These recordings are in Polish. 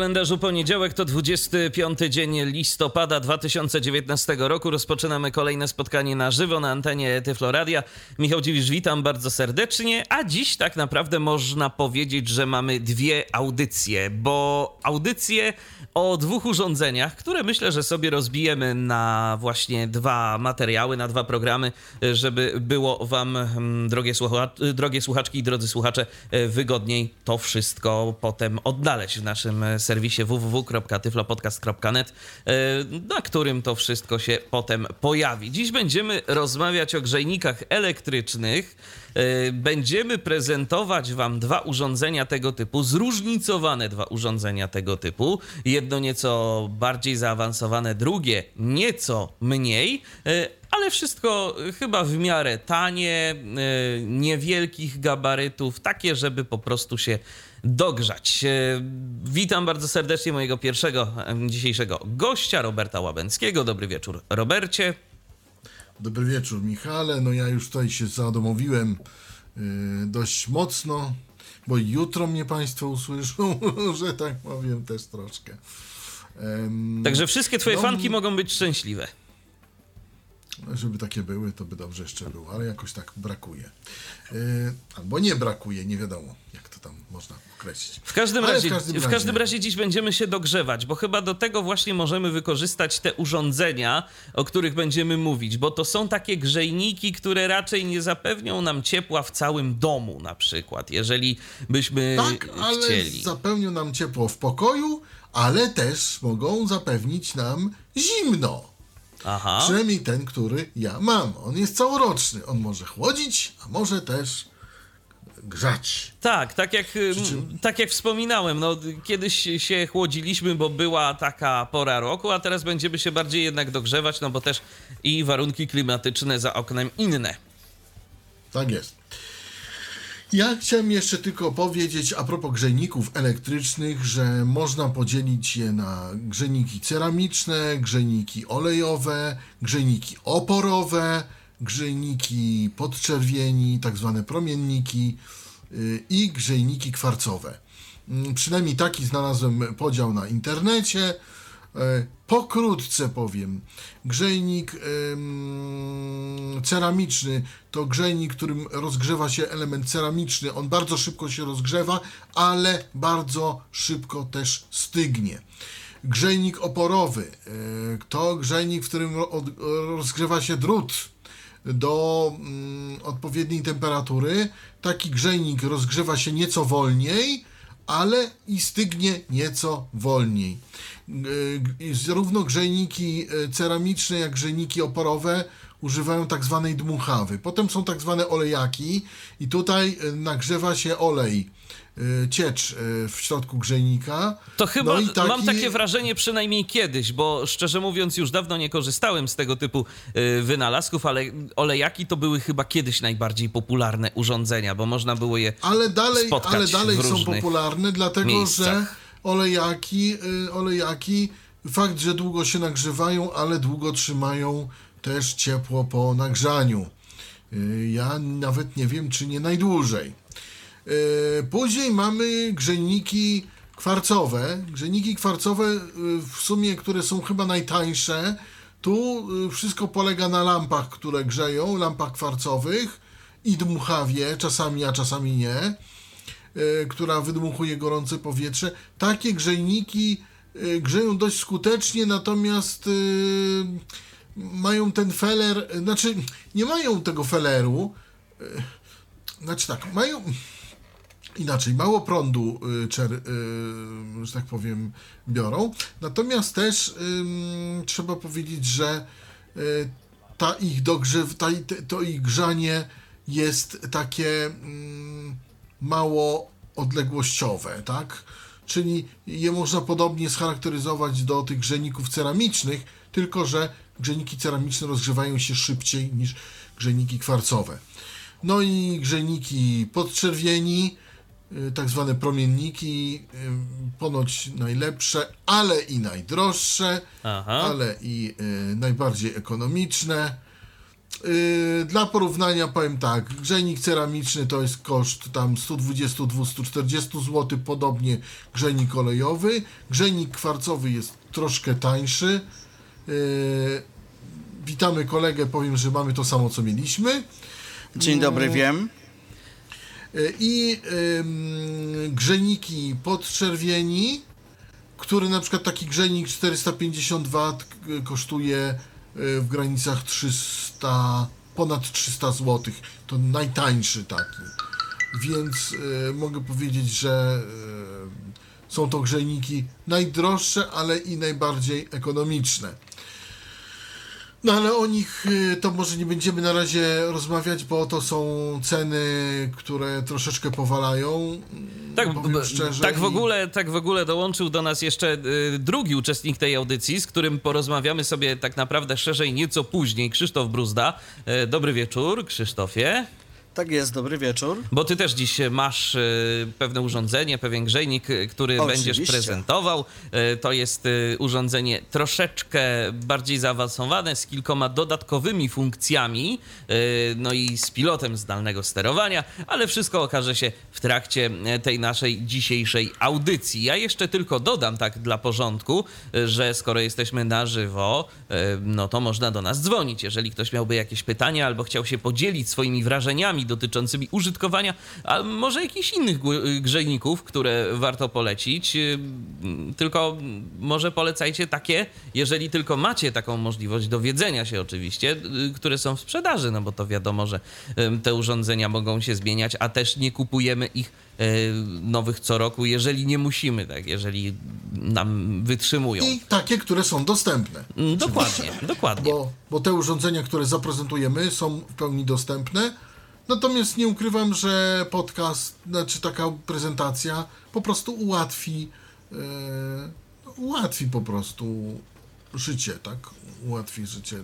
Kalendarzu poniedziałek to 25 dzień listopada 2019 roku. Rozpoczynamy kolejne spotkanie na żywo na antenie Tyfloradia. Michał Dziwisz, witam bardzo serdecznie. A dziś tak naprawdę można powiedzieć, że mamy dwie audycje, bo audycje o dwóch urządzeniach, które myślę, że sobie rozbijemy na właśnie dwa materiały, na dwa programy, żeby było wam, mm, drogie, słucha drogie słuchaczki i drodzy słuchacze, wygodniej to wszystko potem odnaleźć w naszym serwisie www.tyflopodcast.net, e, na którym to wszystko się potem pojawi. Dziś będziemy rozmawiać o grzejnikach elektrycznych. E, będziemy prezentować Wam dwa urządzenia tego typu, zróżnicowane dwa urządzenia tego typu. Jedno nieco bardziej zaawansowane, drugie nieco mniej e, ale wszystko chyba w miarę tanie, niewielkich gabarytów, takie, żeby po prostu się dogrzać. E, witam bardzo serdecznie mojego pierwszego dzisiejszego gościa, Roberta Łabęckiego. Dobry wieczór, Robercie. Dobry wieczór, Michale. No ja już tutaj się zadomowiłem yy, dość mocno, bo jutro mnie Państwo usłyszą, że tak powiem, też troszkę. Także wszystkie Twoje no, fanki mogą być szczęśliwe. Żeby takie były, to by dobrze jeszcze było, ale jakoś tak brakuje. Yy, albo nie brakuje, nie wiadomo, jak to tam można W każdym, razie, w każdym, w każdym razie dziś będziemy się dogrzewać, bo chyba do tego właśnie możemy wykorzystać te urządzenia, o których będziemy mówić, bo to są takie grzejniki, które raczej nie zapewnią nam ciepła w całym domu na przykład, jeżeli byśmy tak, ale chcieli. zapewnią nam ciepło w pokoju, ale też mogą zapewnić nam zimno. Aha. Przynajmniej ten, który ja mam. On jest całoroczny. On może chłodzić, a może też grzać. Tak, tak jak, tak jak wspominałem, no, kiedyś się chłodziliśmy, bo była taka pora roku, a teraz będziemy się bardziej jednak dogrzewać, no bo też i warunki klimatyczne za oknem inne. Tak jest. Ja chciałem jeszcze tylko powiedzieć a propos grzejników elektrycznych, że można podzielić je na grzejniki ceramiczne, grzejniki olejowe, grzejniki oporowe, grzejniki podczerwieni, tak zwane promienniki y, i grzejniki kwarcowe. Mm, przynajmniej taki znalazłem podział na internecie. E, pokrótce powiem, grzejnik ceramiczny to grzejnik, którym rozgrzewa się element ceramiczny. On bardzo szybko się rozgrzewa, ale bardzo szybko też stygnie. Grzejnik oporowy e, to grzejnik, w którym rozgrzewa się drut do mm, odpowiedniej temperatury. Taki grzejnik rozgrzewa się nieco wolniej, ale i stygnie nieco wolniej. Zarówno grzejniki e, ceramiczne, jak grzejniki oporowe używają tak zwanej dmuchawy. Potem są tak zwane olejaki i tutaj e, nagrzewa się olej Y, ciecz y, w środku grzejnika. To chyba no taki... mam takie wrażenie przynajmniej kiedyś, bo szczerze mówiąc już dawno nie korzystałem z tego typu y, wynalazków, ale olejaki to były chyba kiedyś najbardziej popularne urządzenia, bo można było je ale dalej, spotkać Ale dalej są popularne, dlatego miejscach. że olejaki, olejaki fakt, że długo się nagrzewają, ale długo trzymają też ciepło po nagrzaniu. Ja nawet nie wiem, czy nie najdłużej. E, później mamy grzejniki kwarcowe. Grzejniki kwarcowe e, w sumie, które są chyba najtańsze. Tu e, wszystko polega na lampach, które grzeją, lampach kwarcowych i dmuchawie, czasami, a czasami nie, która wydmuchuje gorące powietrze. Takie grzejniki grzeją dość skutecznie, natomiast mają ten feler, znaczy nie mają tego feleru, znaczy tak, mają inaczej, mało prądu, y, czer, y, że tak powiem, biorą. Natomiast też trzeba powiedzieć, że y, ta ich dogrzew, ta, to ich grzanie jest takie mało odległościowe, tak? czyli je można podobnie scharakteryzować do tych grzejników ceramicznych, tylko że grzejniki ceramiczne rozgrzewają się szybciej niż grzejniki kwarcowe. No i grzejniki podczerwieni, tak zwane promienniki, y, ponoć najlepsze, ale i najdroższe, Aha. ale i y, najbardziej ekonomiczne. Y, Dla porównania powiem tak, grzejnik ceramiczny to jest koszt tam 120-240 zł, podobnie grzejnik olejowy. Grzejnik kwarcowy jest troszkę tańszy. Y, Witamy kolegę, powiem, że mamy to samo co mieliśmy. Dzień dobry, wiem. I grzejniki podczerwieni, który na przykład taki grzejnik 450 W kosztuje y, w granicach 300, ponad 300 zł. To najtańszy taki. Więc y, mogę powiedzieć, że y, są to grzejniki najdroższe, ale i najbardziej ekonomiczne. No ale o nich y, to może nie będziemy na razie rozmawiać, bo to są ceny, które troszeczkę powalają. Tak, powiem b- szczerze. tak, w ogóle, tak w ogóle dołączył do nas jeszcze y, drugi uczestnik tej audycji, z którym porozmawiamy sobie tak naprawdę szerzej nieco później. Krzysztof Bruzda. Y, dobry wieczór, Krzysztofie. Tak jest, dobry wieczór. Bo ty też dziś masz y, pewne urządzenie, pewien grzejnik, y, który Oczywiście. będziesz prezentował. Y, to jest urządzenie troszeczkę bardziej zaawansowane, z kilkoma dodatkowymi funkcjami, no i z pilotem zdalnego sterowania, ale wszystko okaże się w trakcie tej naszej dzisiejszej audycji. Ja jeszcze tylko dodam tak dla porządku, że skoro jesteśmy na żywo, no to można do nas dzwonić. Jeżeli ktoś miałby jakieś pytania albo chciał się podzielić swoimi wrażeniami dotyczącymi użytkowania, a może jakichś innych grzejników, które warto polecić. y, Tylko może polecajcie takie, jeżeli tylko macie taką możliwość dowiedzenia się oczywiście, y, które są w sprzedaży, no bo to wiadomo, że te urządzenia mogą się zmieniać, a też nie kupujemy ich y, nowych co roku, jeżeli nie musimy, tak, jeżeli nam wytrzymują. I takie, które są dostępne. Mm, Dokładnie, dokładnie. Bo, bo te urządzenia, które zaprezentujemy, są w pełni dostępne. Natomiast nie ukrywam, że podcast, znaczy taka prezentacja po prostu ułatwi, e, ułatwi po prostu życie, tak? Ułatwi życie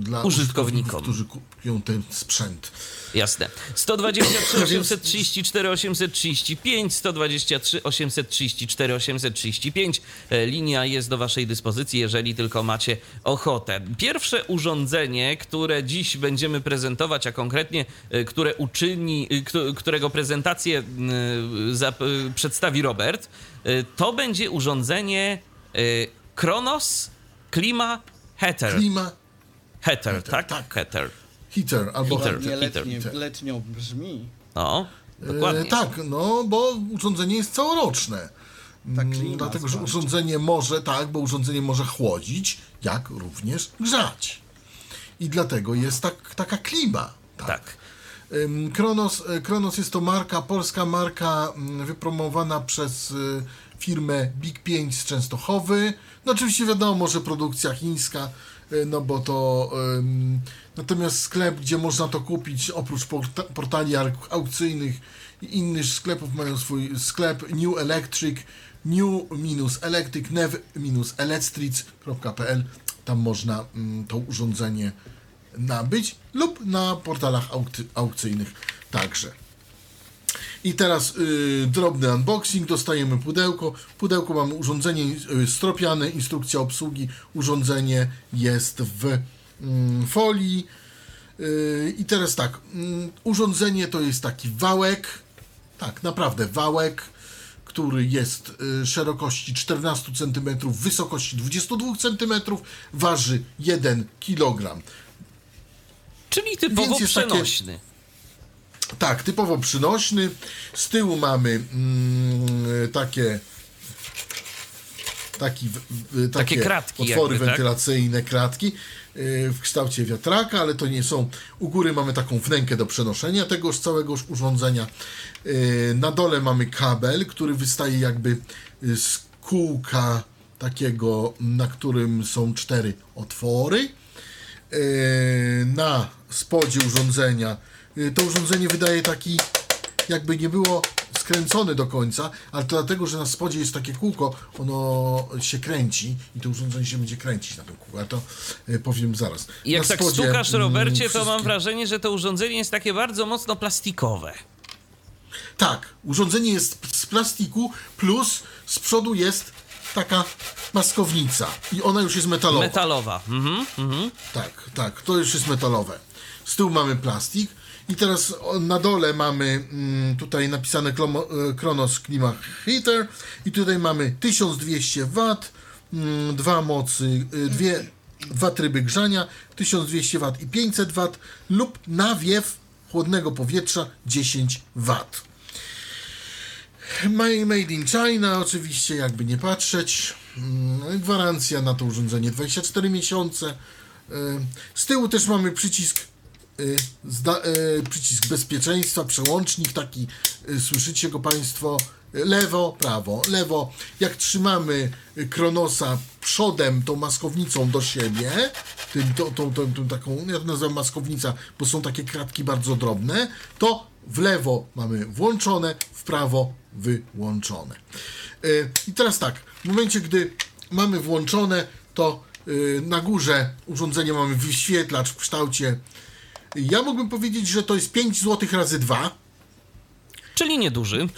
dla Użytkownikom. którzy kupią ten sprzęt. Jasne. 123 834 835, 123 834 835. E, Linia jest do Waszej dyspozycji, jeżeli tylko macie ochotę. Pierwsze urządzenie, które dziś będziemy prezentować, a konkretnie e, które uczyni, e, któ- którego prezentację e, przedstawi Robert, to będzie urządzenie Kronos Klima Heater. Klima Heater, tak? tak. Heater. heater albo Heater. Ładnie Peter, letnie, letnio brzmi. No, dokładnie. E, tak, no bo urządzenie jest całoroczne. Tak, Mm, klima Dlatego, że zwłaszcza. urządzenie może, tak, bo urządzenie może chłodzić, jak również grzać. I dlatego jest tak, taka klima. Tak. Tak. Kronos, e, Kronos jest to marka, polska marka mm, wypromowana przez y, firmę Big 5 z Częstochowy. No oczywiście wiadomo, że produkcja chińska, y, no bo to ym, natomiast sklep, gdzie można to kupić, oprócz porta, portali auk- aukcyjnych i innych sklepów mają swój sklep New Electric, new-electric, nev-electric.pl tam można mm, to urządzenie nabyć lub na portalach aukty, aukcyjnych także. I teraz y, drobny unboxing, dostajemy pudełko. W pudełku mamy urządzenie y, stropiane, instrukcja obsługi. Urządzenie jest w mm, folii. Y, I teraz tak, mm, urządzenie to jest taki wałek, tak, naprawdę wałek, który jest y, szerokości 14 cm, wysokości 22 cm, waży 1 kg. Czyli typowo Więc jest takie- przenośny. Tak, typowo przynośny. Z tyłu mamy mm, takie taki, takie, Takie kratki otwory jakby, tak? wentylacyjne, kratki y, w kształcie wiatraka, ale to nie są. U góry mamy taką wnękę do przenoszenia tegoż całegoż urządzenia. Y, Na dole mamy kabel, który wystaje jakby y, z kółka takiego, na którym są cztery otwory. Na spodzie urządzenia. Yy, To urządzenie wydaje taki, jakby nie było skręcony do końca, ale to dlatego, że na spodzie jest takie kółko, ono się kręci i to urządzenie się będzie kręcić na tym kółku, ale to e, powiem zaraz. I jak Na tak spodzie, stukasz, mm, Robercie, to mam wrażenie, że to urządzenie jest takie bardzo mocno plastikowe. Tak, urządzenie jest z plastiku, plus z przodu jest taka maskownica i ona już jest metalowa. Metalowa. Mhm, mhm. Tak, tak, to już jest metalowe. Z tyłu mamy plastik i teraz na dole mamy mm, tutaj napisane e, Kronos Klima Heater i tutaj mamy 1200 W, mm, dwa mocy, y, dwie, dwa tryby grzania, 1200 W i 500 W lub nawiew chłodnego powietrza 10 W. Ma- Made in China, oczywiście, jakby nie patrzeć. Mm, Gwarancja na to urządzenie 24 miesiące. Y, Z tyłu też mamy przycisk, zda, y, przycisk bezpieczeństwa, przełącznik taki, y, słyszycie go Państwo. Lewo, prawo, lewo. Jak trzymamy y, Kronosa przodem, tą maskownicą do siebie, tym, tą, tą, tą, tą taką, ja to nazywam maskownica, bo są takie kratki bardzo drobne, to w lewo mamy włączone, w prawo wyłączone. Y, I teraz tak, w momencie, gdy mamy włączone, to y, na górze urządzenia mamy wyświetlacz w kształcie. Ja mógłbym powiedzieć, że to jest 5 zł razy 2. Czyli nieduży.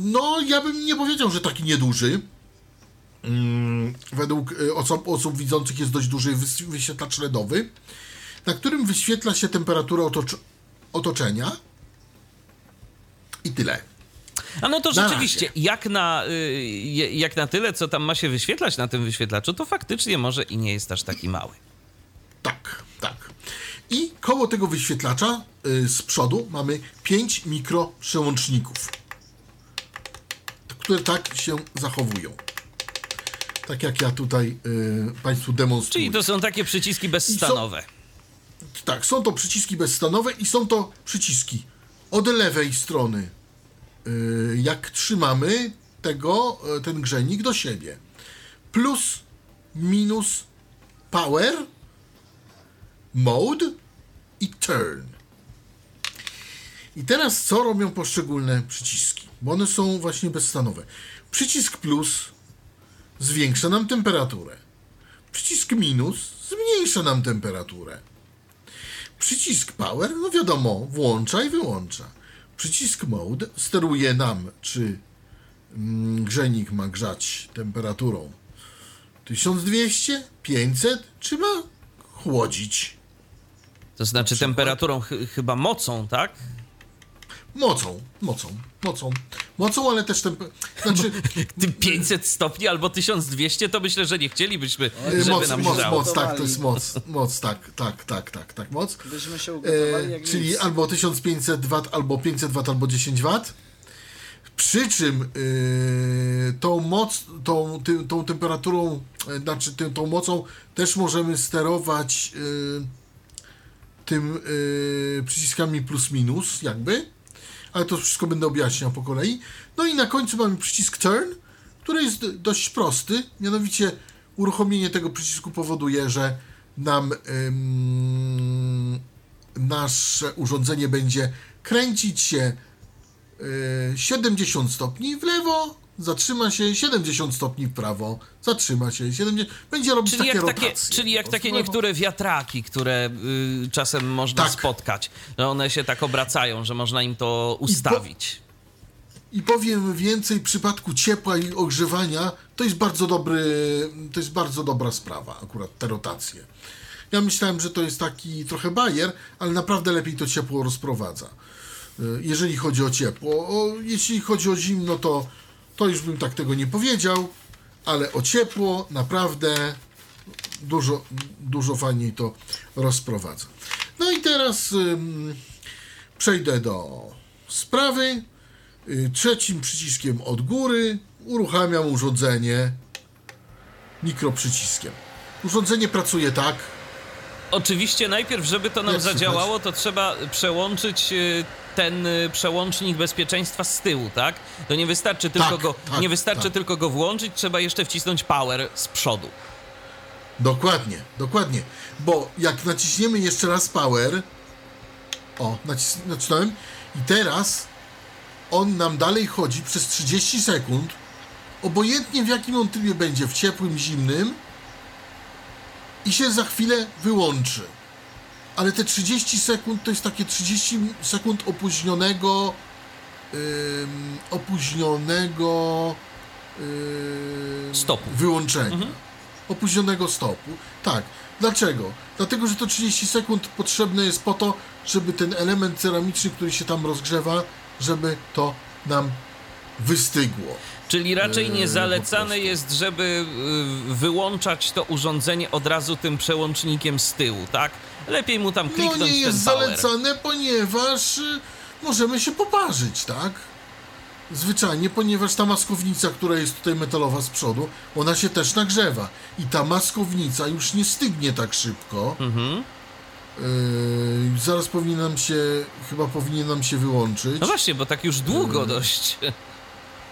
No, ja bym nie powiedział, że taki nieduży. Mm, Według y, osób, osób widzących jest dość duży wyświetlacz LEDowy, na którym wyświetla się temperatura otocz- otoczenia. I tyle. A no to Na rzeczywiście, razie. jak na, y, jak na tyle, co tam ma się wyświetlać na tym wyświetlaczu, to faktycznie może i nie jest aż taki mały. I koło tego wyświetlacza y, z przodu mamy 5 mikroprzełączników, które tak się zachowują. Tak jak ja tutaj y, Państwu demonstruję. Czyli to są takie przyciski bezstanowe. Tak, są to przyciski bezstanowe i są to przyciski od lewej strony. y, Jak trzymamy tego, ten grzejnik do siebie. Plus, minus, power, mode i turn. I teraz co robią poszczególne przyciski? Bo one są właśnie bezstanowe. Przycisk plus zwiększa nam temperaturę. Przycisk minus zmniejsza nam temperaturę. Przycisk power, no wiadomo, włącza i wyłącza. Przycisk mode steruje nam, czy mm, grzejnik ma grzać temperaturą 1200, 500, czy ma chłodzić To znaczy przykład- temperaturą, ch- chyba mocą, tak? mocą, mocą, mocą, mocą, ale też temp... znaczy Tym 500 stopni albo 1200 to myślę, że nie chcielibyśmy, żeby moc, nam moc, moc, tak, to jest moc, moc, tak, tak, tak, tak, tak, moc. Byśmy się ugotowali E, czyli nic. albo 1500 W, albo 500 W, albo 10 W. Przy czym y, tą moc, tą, ty, tą temperaturą, e, znaczy ty, tą mocą też możemy sterować y, tym y, przyciskami plus minus, jakby. Ale to wszystko będę objaśniał po kolei. No i na końcu mamy przycisk turn, który jest dość prosty. Mianowicie uruchomienie tego przycisku powoduje, że nam nasze urządzenie będzie kręcić się y, 70 stopni w lewo, zatrzyma się 70 stopni w prawo, zatrzyma się 70, będzie robić Czyli takie jak takie, rotacje. czyli jak takie niektóre wiatraki, które y, czasem można Tak. spotkać, że one się tak obracają, że można im to ustawić. I powiem więcej, w przypadku ciepła i ogrzewania to jest bardzo dobry, to jest bardzo dobra sprawa, akurat te rotacje. Ja myślałem, że to jest taki trochę bajer, ale naprawdę lepiej to ciepło rozprowadza. Y, Jeżeli chodzi o ciepło. O, jeśli chodzi o zimno, to, to już bym tak tego nie powiedział, ale o ciepło naprawdę dużo, dużo fajniej to rozprowadza. No i teraz ym, przejdę do sprawy. Y, Trzecim przyciskiem od góry uruchamiam urządzenie mikroprzyciskiem. Urządzenie pracuje tak. Oczywiście najpierw, żeby to nam Jak słychać? zadziałało, to trzeba przełączyć y, ten y, przełącznik bezpieczeństwa z tyłu, tak? To nie wystarczy tylko, Tak, go, tak, nie wystarczy tak. tylko go włączyć, trzeba jeszcze wcisnąć power z przodu. Dokładnie, dokładnie. Bo jak naciśniemy jeszcze raz power. O, nacis- nacisnąłem. I teraz on nam dalej chodzi przez 30 sekund, obojętnie w jakim on trybie będzie, w ciepłym, zimnym, i się za chwilę wyłączy. Ale te 30 sekund to jest takie 30 sekund opóźnionego, opóźnionego Stopu. wyłączenia. Opóźnionego stopu. Tak. Dlaczego? Dlatego, że to 30 sekund potrzebne jest po to, żeby ten element ceramiczny, który się tam rozgrzewa, żeby to nam wystygło. Czyli raczej Yy, nie zalecane jest, żeby y, wyłączać to urządzenie od razu tym przełącznikiem z tyłu, tak? Lepiej mu tam No kliknąć nie jest ten power. zalecane, ponieważ y, możemy się poparzyć, tak? Zwyczajnie, ponieważ ta maskownica, która jest tutaj metalowa z przodu, ona się też nagrzewa. I ta maskownica już nie stygnie tak szybko. Mhm. Yy, zaraz powinien nam się, chyba powinien nam się wyłączyć. No właśnie, bo tak już długo Yy. dość.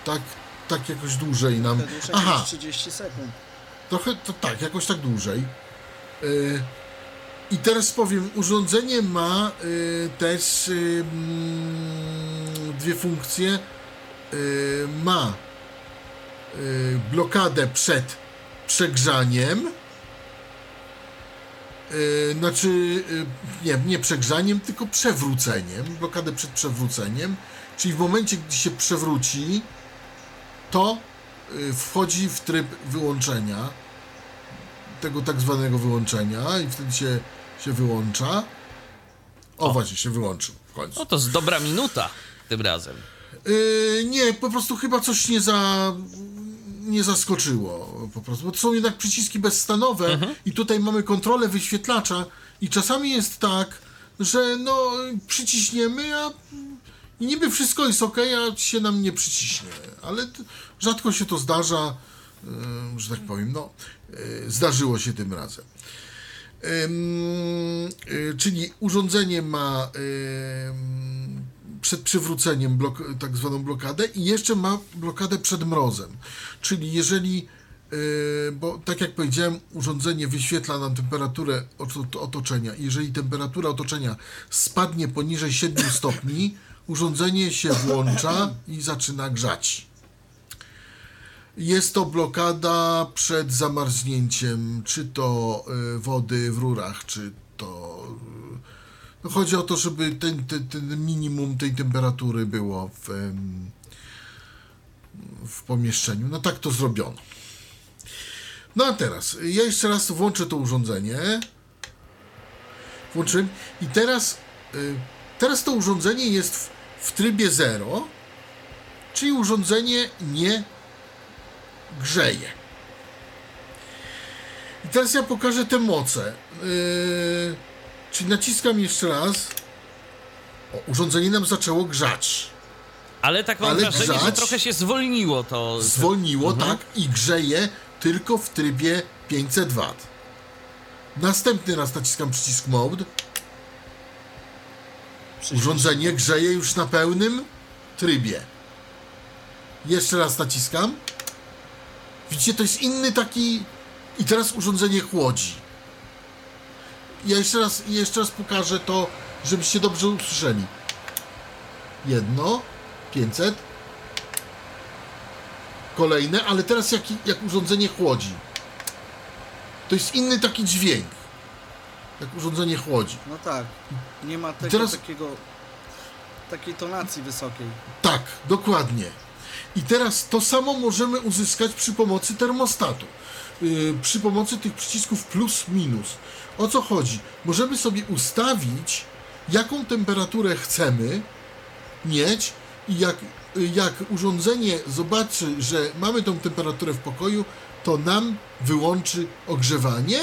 Tak, tak jakoś dłużej nam. Aha, jakieś 30 sekund. trochę to tak, jakoś tak dłużej. Yy, I teraz powiem, urządzenie ma yy, też yy, mm, dwie funkcje. Yy, ma yy, blokadę przed przegrzaniem. Yy, znaczy, yy, nie, nie przegrzaniem, tylko przewróceniem. Blokadę przed przewróceniem. Czyli w momencie, gdy się przewróci, to y, wchodzi w tryb wyłączenia, tego tak zwanego wyłączenia i wtedy się, się wyłącza. O, właśnie, się wyłączył w końcu. No to z dobra minuta tym razem. Yy, nie, po prostu chyba coś nie za nie zaskoczyło po prostu, bo to są jednak przyciski bezstanowe i tutaj mamy kontrolę wyświetlacza i czasami jest tak, że no przyciśniemy, a i niby wszystko jest ok, a się nam nie przyciśnie, ale rzadko się to zdarza, yy, że tak powiem, no yy, zdarzyło się tym razem. Y, czyli urządzenie ma przed przywróceniem blok, tak zwaną blokadę i jeszcze ma blokadę przed mrozem. Czyli jeżeli, y, bo tak jak powiedziałem, urządzenie wyświetla nam temperaturę oto- otoczenia. Jeżeli temperatura otoczenia spadnie poniżej 7 stopni, urządzenie się włącza i zaczyna grzać. Jest to blokada przed zamarznięciem, czy to y, wody w rurach, czy to. y, No chodzi o to, żeby ten, ten, ten minimum tej temperatury było w, w pomieszczeniu. No tak to zrobiono. No a teraz, ja jeszcze raz włączę to urządzenie. Włączyłem i teraz, y, teraz to urządzenie jest w, w trybie 0, czyli urządzenie nie grzeje. I teraz ja pokażę te moce. Yy, czyli naciskam jeszcze raz. O, urządzenie nam zaczęło grzać. Ale tak mam Ale wrażenie, że grzać? trochę się zwolniło to. Zwolniło, tak, i grzeje tylko w trybie 500 W. Następny raz naciskam przycisk Mode. Urządzenie grzeje już na pełnym trybie. Jeszcze raz naciskam. Widzicie, to jest inny taki. I teraz urządzenie chłodzi. Ja jeszcze raz, jeszcze raz pokażę to, żebyście dobrze usłyszeli. Jedno, 500. Kolejne, ale teraz jak, jak urządzenie chłodzi. To jest inny taki dźwięk. Jak urządzenie chłodzi. No tak. Nie ma tego Teraz- takiego takiej tonacji wysokiej. Tak, dokładnie. I teraz to samo możemy uzyskać przy pomocy termostatu. Yy, przy pomocy tych przycisków plus, minus. O co chodzi? Możemy sobie ustawić, jaką temperaturę chcemy mieć i jak, y, jak urządzenie zobaczy, że mamy tą temperaturę w pokoju, to nam wyłączy ogrzewanie,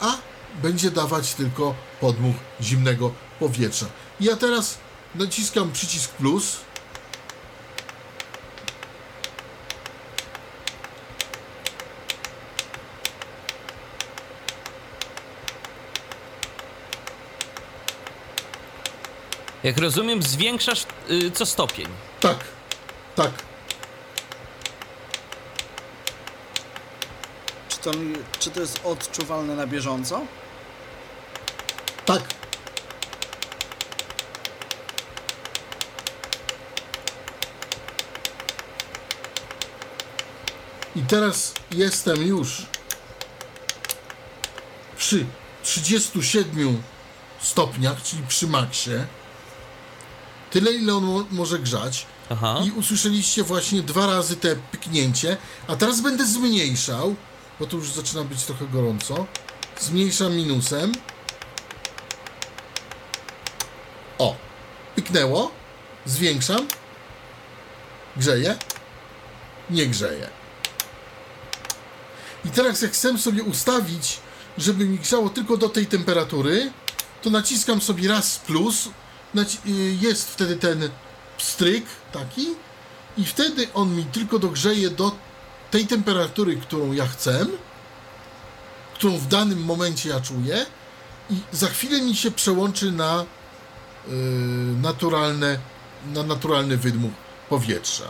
a będzie dawać tylko podmuch zimnego powietrza. Ja teraz naciskam przycisk plus. Jak rozumiem, zwiększasz y, co stopień. Tak, tak. Czy to, czy to jest odczuwalne na bieżąco? Tak. I teraz jestem już przy 37 stopniach, czyli przy maksie. Tyle, ile on mo- może grzać. Aha. I usłyszeliście właśnie dwa razy te pyknięcie. A teraz będę zmniejszał, bo tu już zaczyna być trochę gorąco. Zmniejszam minusem. O, pyknęło. Zwiększam. Grzeje. Nie grzeje. I teraz jak chcę sobie ustawić, żeby mi grzało tylko do tej temperatury, to naciskam sobie raz plus, jest wtedy ten pstryk taki i wtedy on mi tylko dogrzeje do tej temperatury, którą ja chcę, którą w danym momencie ja czuję i za chwilę mi się przełączy na y, naturalne, na naturalny wydmuch powietrza.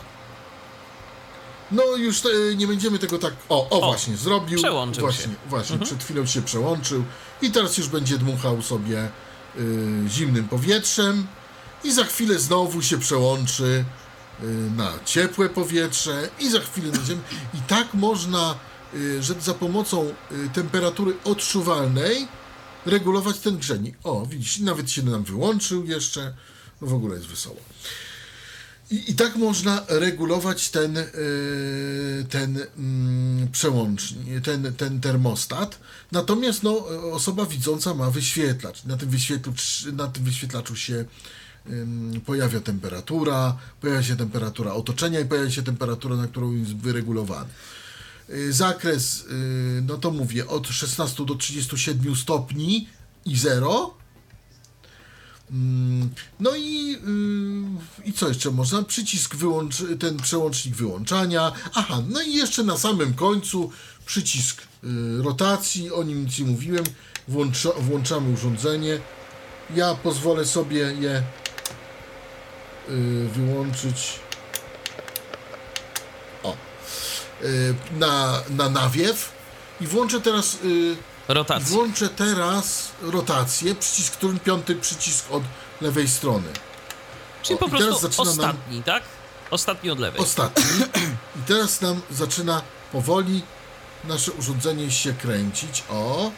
No już e, nie będziemy tego tak. O, o, właśnie, zrobił. przełączył właśnie, się. Mhm. Właśnie, przed chwilą się przełączył i teraz już będzie dmuchał sobie y, zimnym powietrzem i za chwilę znowu się przełączy y, na ciepłe powietrze i za chwilę na ziemię. I tak można, y, że za pomocą y, temperatury odczuwalnej regulować ten grzejnik. O, widzisz, nawet się nam wyłączył jeszcze. No w ogóle jest wesoło. I, I tak można regulować ten, y, ten mm, przełącznik, ten, ten termostat. Natomiast no, osoba widząca ma wyświetlacz. Na tym wyświetlaczu, na tym wyświetlaczu się pojawia temperatura, pojawia się temperatura otoczenia i pojawia się temperatura, na którą jest wyregulowany. Y, Zakres, y, no to mówię, od 16 do 37 stopni i 0. Mm, No i, y, i co jeszcze można? Przycisk wyłącz, ten przełącznik wyłączania. Aha, no i jeszcze na samym końcu przycisk y, rotacji, o nim nic nie mówiłem. Włącza, włączamy urządzenie. Ja pozwolę sobie je y, wyłączyć. O. Y, na, na nawiew. I włączę teraz Włączę teraz rotację, przycisk, którym piąty przycisk od lewej strony. Czyli o, po prostu zaczyna nam- ostatni, tak? Ostatni od lewej. Ostatni. I teraz nam zaczyna powoli nasze urządzenie się kręcić. O!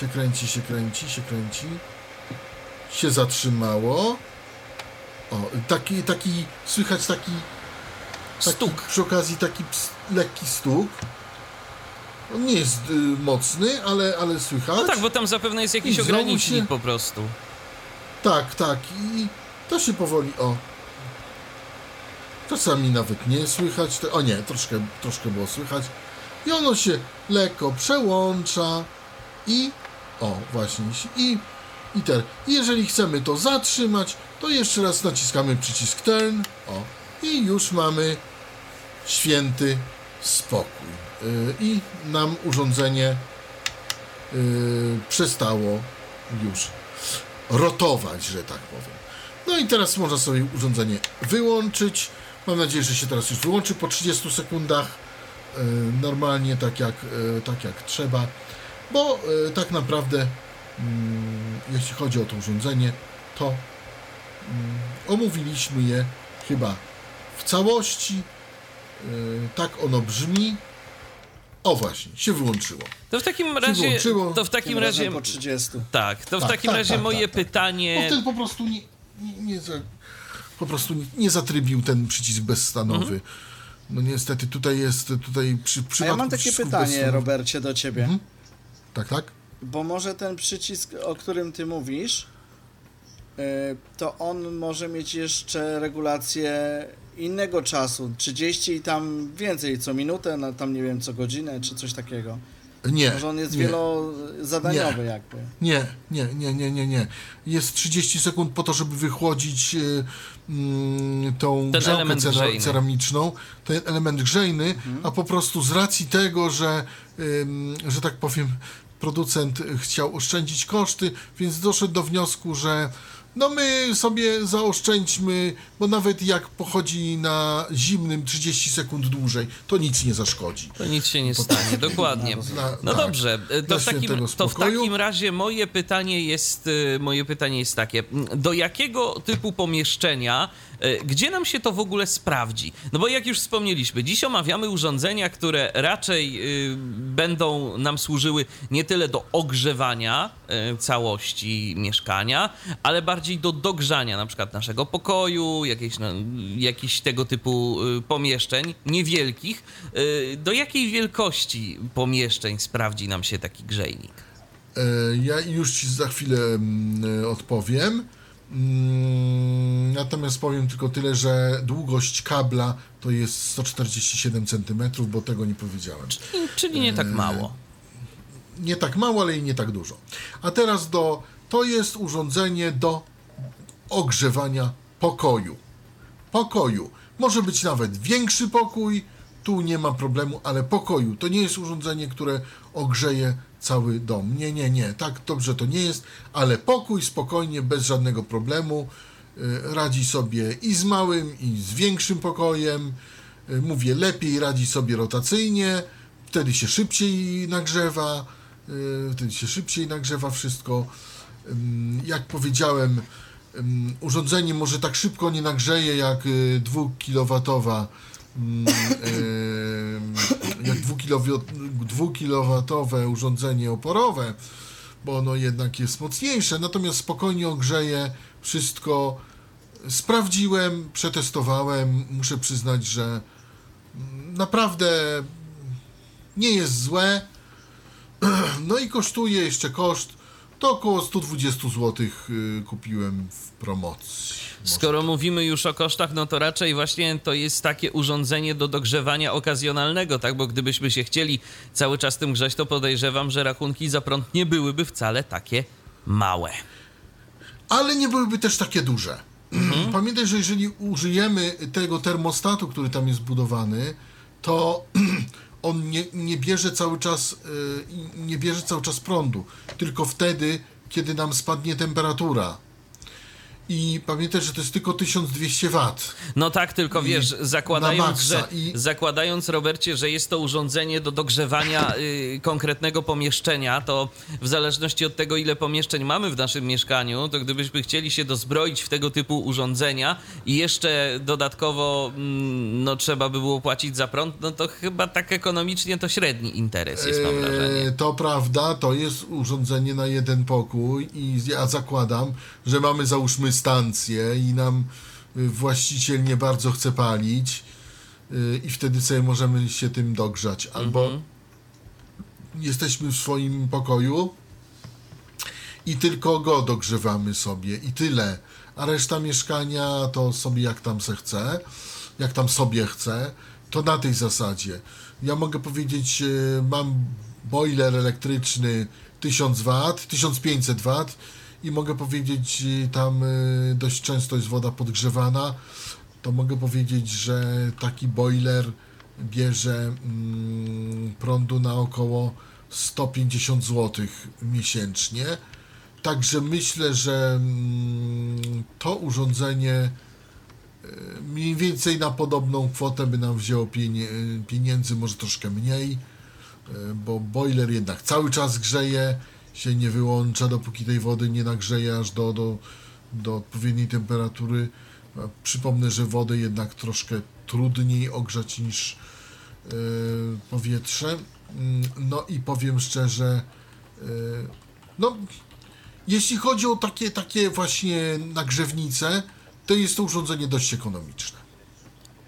Się kręci, się kręci, się kręci. Się zatrzymało. O, taki, taki, słychać taki, taki Stuk. przy okazji taki ps, lekki stuk. On nie jest y, mocny, ale, ale słychać. No tak, bo tam zapewne jest jakiś I znowu ogranicznik się- po prostu. Tak, tak. I to się powoli o. Czasami nawet nie słychać. Te, o nie, troszkę, troszkę było słychać. I ono się lekko przełącza i o, właśnie. I, i ten. I jeżeli chcemy to zatrzymać, to jeszcze raz naciskamy przycisk turn. O. I już mamy święty spokój. Yy, I nam urządzenie yy, przestało już rotować, że tak powiem. No i teraz można sobie urządzenie wyłączyć. Mam nadzieję, że się teraz już wyłączy po 30 sekundach. e, Normalnie, tak jak, tak jak trzeba. Bo tak naprawdę, mm, jeśli chodzi o to urządzenie, to mm, omówiliśmy je chyba w całości. Tak ono brzmi. O właśnie, się wyłączyło. To w takim razie. włączyło. To w takim razie. po 30. Tak, to w Tak, takim tak, razie tak, moje tak, tak. Bo pytanie. wtedy po prostu nie, nie, nie za, po prostu nie, nie zatrybił ten przycisk bezstanowy. Mhm. No niestety tutaj jest, tutaj przy A przypadku ja mam takie pytanie, bezstanowych- Robercie, do ciebie. Mhm. Tak, tak? Bo może ten przycisk, o którym ty mówisz, y, to on może mieć jeszcze regulację innego czasu, 30 i tam więcej, co minutę, no, tam nie wiem, co godzinę, czy coś takiego. Nie. Może on jest nie, wielozadaniowy Nie. jakby. Nie, nie, nie, nie, nie, nie. Jest 30 sekund po to, żeby wychłodzić y, mm, tą Ten grzałkę cera, ceramiczną, ten element grzejny, Mhm. a po prostu z racji tego, że, że tak powiem, producent chciał oszczędzić koszty, więc doszedł do wniosku, że no my sobie zaoszczędźmy, bo nawet jak pochodzi na zimnym 30 sekund dłużej, to nic nie zaszkodzi. To nic się nie stanie, dokładnie. Na- No tak, dobrze, to dla w, takim, to w takim razie moje pytanie jest, y, moje pytanie jest takie. Do jakiego typu pomieszczenia E, gdzie nam się to w ogóle sprawdzi? No bo jak już wspomnieliśmy, dziś omawiamy urządzenia, które raczej y, będą nam służyły nie tyle do ogrzewania y, całości mieszkania, ale bardziej do dogrzania na przykład naszego pokoju, jakiejś, no, jakichś tego typu y, pomieszczeń niewielkich. Y, do jakiej wielkości pomieszczeń sprawdzi nam się taki grzejnik? E, Ja już Ci za chwilę mm, e, odpowiem. Mm, Natomiast powiem tylko tyle, że długość kabla to jest 147 cm, bo tego nie powiedziałem. Czyli nie tak mało. Nie tak mało, ale i nie tak dużo. A teraz do. To jest urządzenie do ogrzewania pokoju. Pokoju. Może być nawet większy pokój, tu nie ma problemu, ale pokoju. To nie jest urządzenie, które ogrzeje cały dom. Nie, nie, nie. Tak dobrze to nie jest, ale pokój spokojnie, bez żadnego problemu y, radzi sobie i z małym, i z większym pokojem. Y, Mówię, lepiej radzi sobie rotacyjnie, wtedy się szybciej nagrzewa, y, wtedy się szybciej nagrzewa wszystko. Jak powiedziałem, urządzenie może tak szybko nie nagrzeje jak 2-kilowatowa jak 2-kilowatowe urządzenie oporowe, bo ono jednak jest mocniejsze, natomiast spokojnie ogrzeje wszystko. Sprawdziłem, przetestowałem, muszę przyznać, że naprawdę nie jest złe. No i kosztuje jeszcze koszt. To około 120 zł kupiłem w promocji. Skoro mówimy już o kosztach, no to raczej właśnie to jest takie urządzenie do dogrzewania okazjonalnego, tak? Bo gdybyśmy się chcieli cały czas tym grzać, to podejrzewam, że rachunki za prąd nie byłyby wcale takie małe. ale nie byłyby też takie duże. Pamiętaj, że jeżeli użyjemy tego termostatu, który tam jest budowany, to on nie, nie bierze cały czas y, nie bierze cały czas prądu, tylko wtedy, kiedy nam spadnie temperatura. I pamiętaj, że to jest tylko 1200 W. No tak, tylko wiesz, zakładając, że, i- zakładając, Robercie, że jest to urządzenie do dogrzewania y, konkretnego pomieszczenia, to w zależności od tego, ile pomieszczeń mamy w naszym mieszkaniu, to gdybyśmy chcieli się dozbroić w tego typu urządzenia i jeszcze dodatkowo mm, no, trzeba by było płacić za prąd, no to chyba tak ekonomicznie to średni interes jest, mam wrażenie. E, To prawda, to jest urządzenie na jeden pokój i ja zakładam, że mamy załóżmy stację i nam y, właściciel nie bardzo chce palić y, i wtedy sobie możemy się tym dogrzać. Albo jesteśmy w swoim pokoju i tylko go dogrzewamy sobie i tyle. A reszta mieszkania to sobie jak tam se chce, jak tam sobie chce, to na tej zasadzie. Ja mogę powiedzieć, e, mam boiler elektryczny 1000 W, 1500 W i mogę powiedzieć, tam e, dość często jest woda podgrzewana, to mogę powiedzieć, że taki boiler bierze mm, prądu na około 150 zł miesięcznie. Także myślę, że mm, to urządzenie e, mniej więcej na podobną kwotę by nam wzięło pieniędzy, może troszkę mniej, e, bo boiler jednak cały czas grzeje, się nie wyłącza, dopóki tej wody nie nagrzeje aż do, do, do odpowiedniej temperatury. Przypomnę, że wodę jednak troszkę trudniej ogrzać niż e, powietrze. Mm, No i powiem szczerze, e, no jeśli chodzi o takie, takie właśnie nagrzewnice, to jest to urządzenie dość ekonomiczne.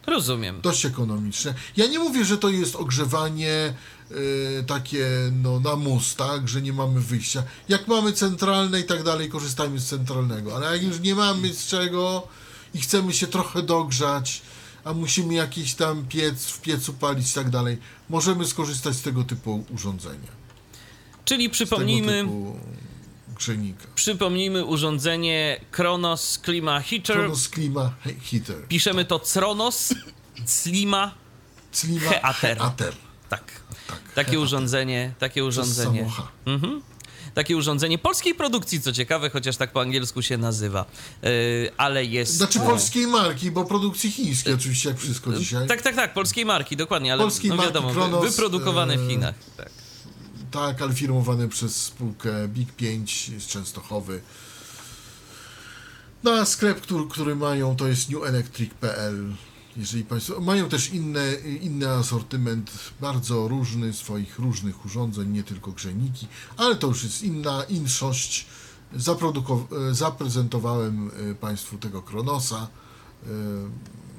Rozumiem. Dość ekonomiczne. Ja nie mówię, że to jest ogrzewanie y, takie no, na mus, tak, że nie mamy wyjścia. Jak mamy centralne i tak dalej, korzystajmy z centralnego, ale jak już nie mamy z czego i chcemy się trochę dogrzać, a musimy jakiś tam piec w piecu palić i tak dalej, możemy skorzystać z tego typu urządzenia. Czyli przypomnijmy, typu grzejnika. przypomnijmy urządzenie Kronos Klima Heater. Kronos Klima he- Heater. Piszemy to Cronos Slima Heater. Heater. Tak. Tak. Takie Heater. urządzenie, takie urządzenie. Mhm. Takie urządzenie polskiej produkcji, co ciekawe, chociaż tak po angielsku się nazywa. Yy, ale jest. Znaczy polskiej marki, bo produkcji chińskiej oczywiście, jak wszystko dzisiaj. Tak, tak, tak, polskiej marki, dokładnie, ale Polskiej no marki wiadomo, wy- Kronos, wyprodukowane w e, Chinach. Tak. Tak, ale firmowany przez spółkę Big 5 z Częstochowy. No a sklep, który, który mają, to jest newelectric.pl. Jeżeli Państwo mają też inne, inny asortyment, bardzo różny swoich różnych urządzeń, nie tylko grzejniki, ale to już jest inna inszość. Zaprezentowałem e, Państwu tego Kronosa. E,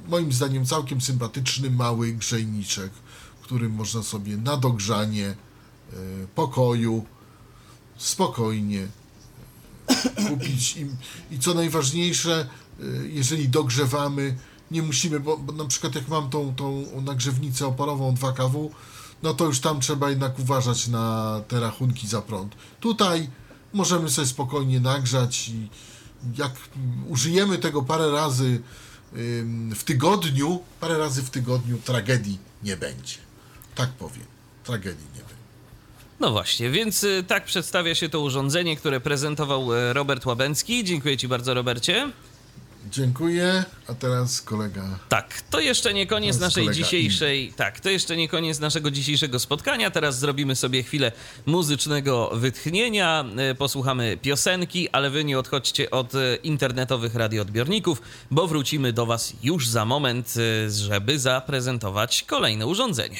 Moim zdaniem całkiem sympatyczny, mały grzejniczek, którym można sobie na dogrzanie pokoju spokojnie kupić i, i co najważniejsze, y, jeżeli dogrzewamy, nie musimy, bo, bo na przykład jak mam tą, tą nagrzewnicę oporową 2kW, no to już tam trzeba jednak uważać na te rachunki za prąd. Tutaj możemy sobie spokojnie nagrzać i jak użyjemy tego parę razy w tygodniu, parę razy w tygodniu tragedii nie będzie. Tak powiem. Tragedii nie będzie. No właśnie, więc y, tak przedstawia się to urządzenie, które prezentował y, Robert Łabęcki. Dziękuję Ci bardzo, Robercie. Dziękuję, a teraz kolega Tak, to jeszcze nie koniec naszej dzisiejszej. Tak, to jeszcze nie koniec naszego dzisiejszego spotkania. Teraz zrobimy sobie chwilę muzycznego wytchnienia, y, posłuchamy piosenki, ale wy nie odchodźcie od internetowych radioodbiorników, bo wrócimy do Was już za moment, żeby zaprezentować kolejne urządzenie.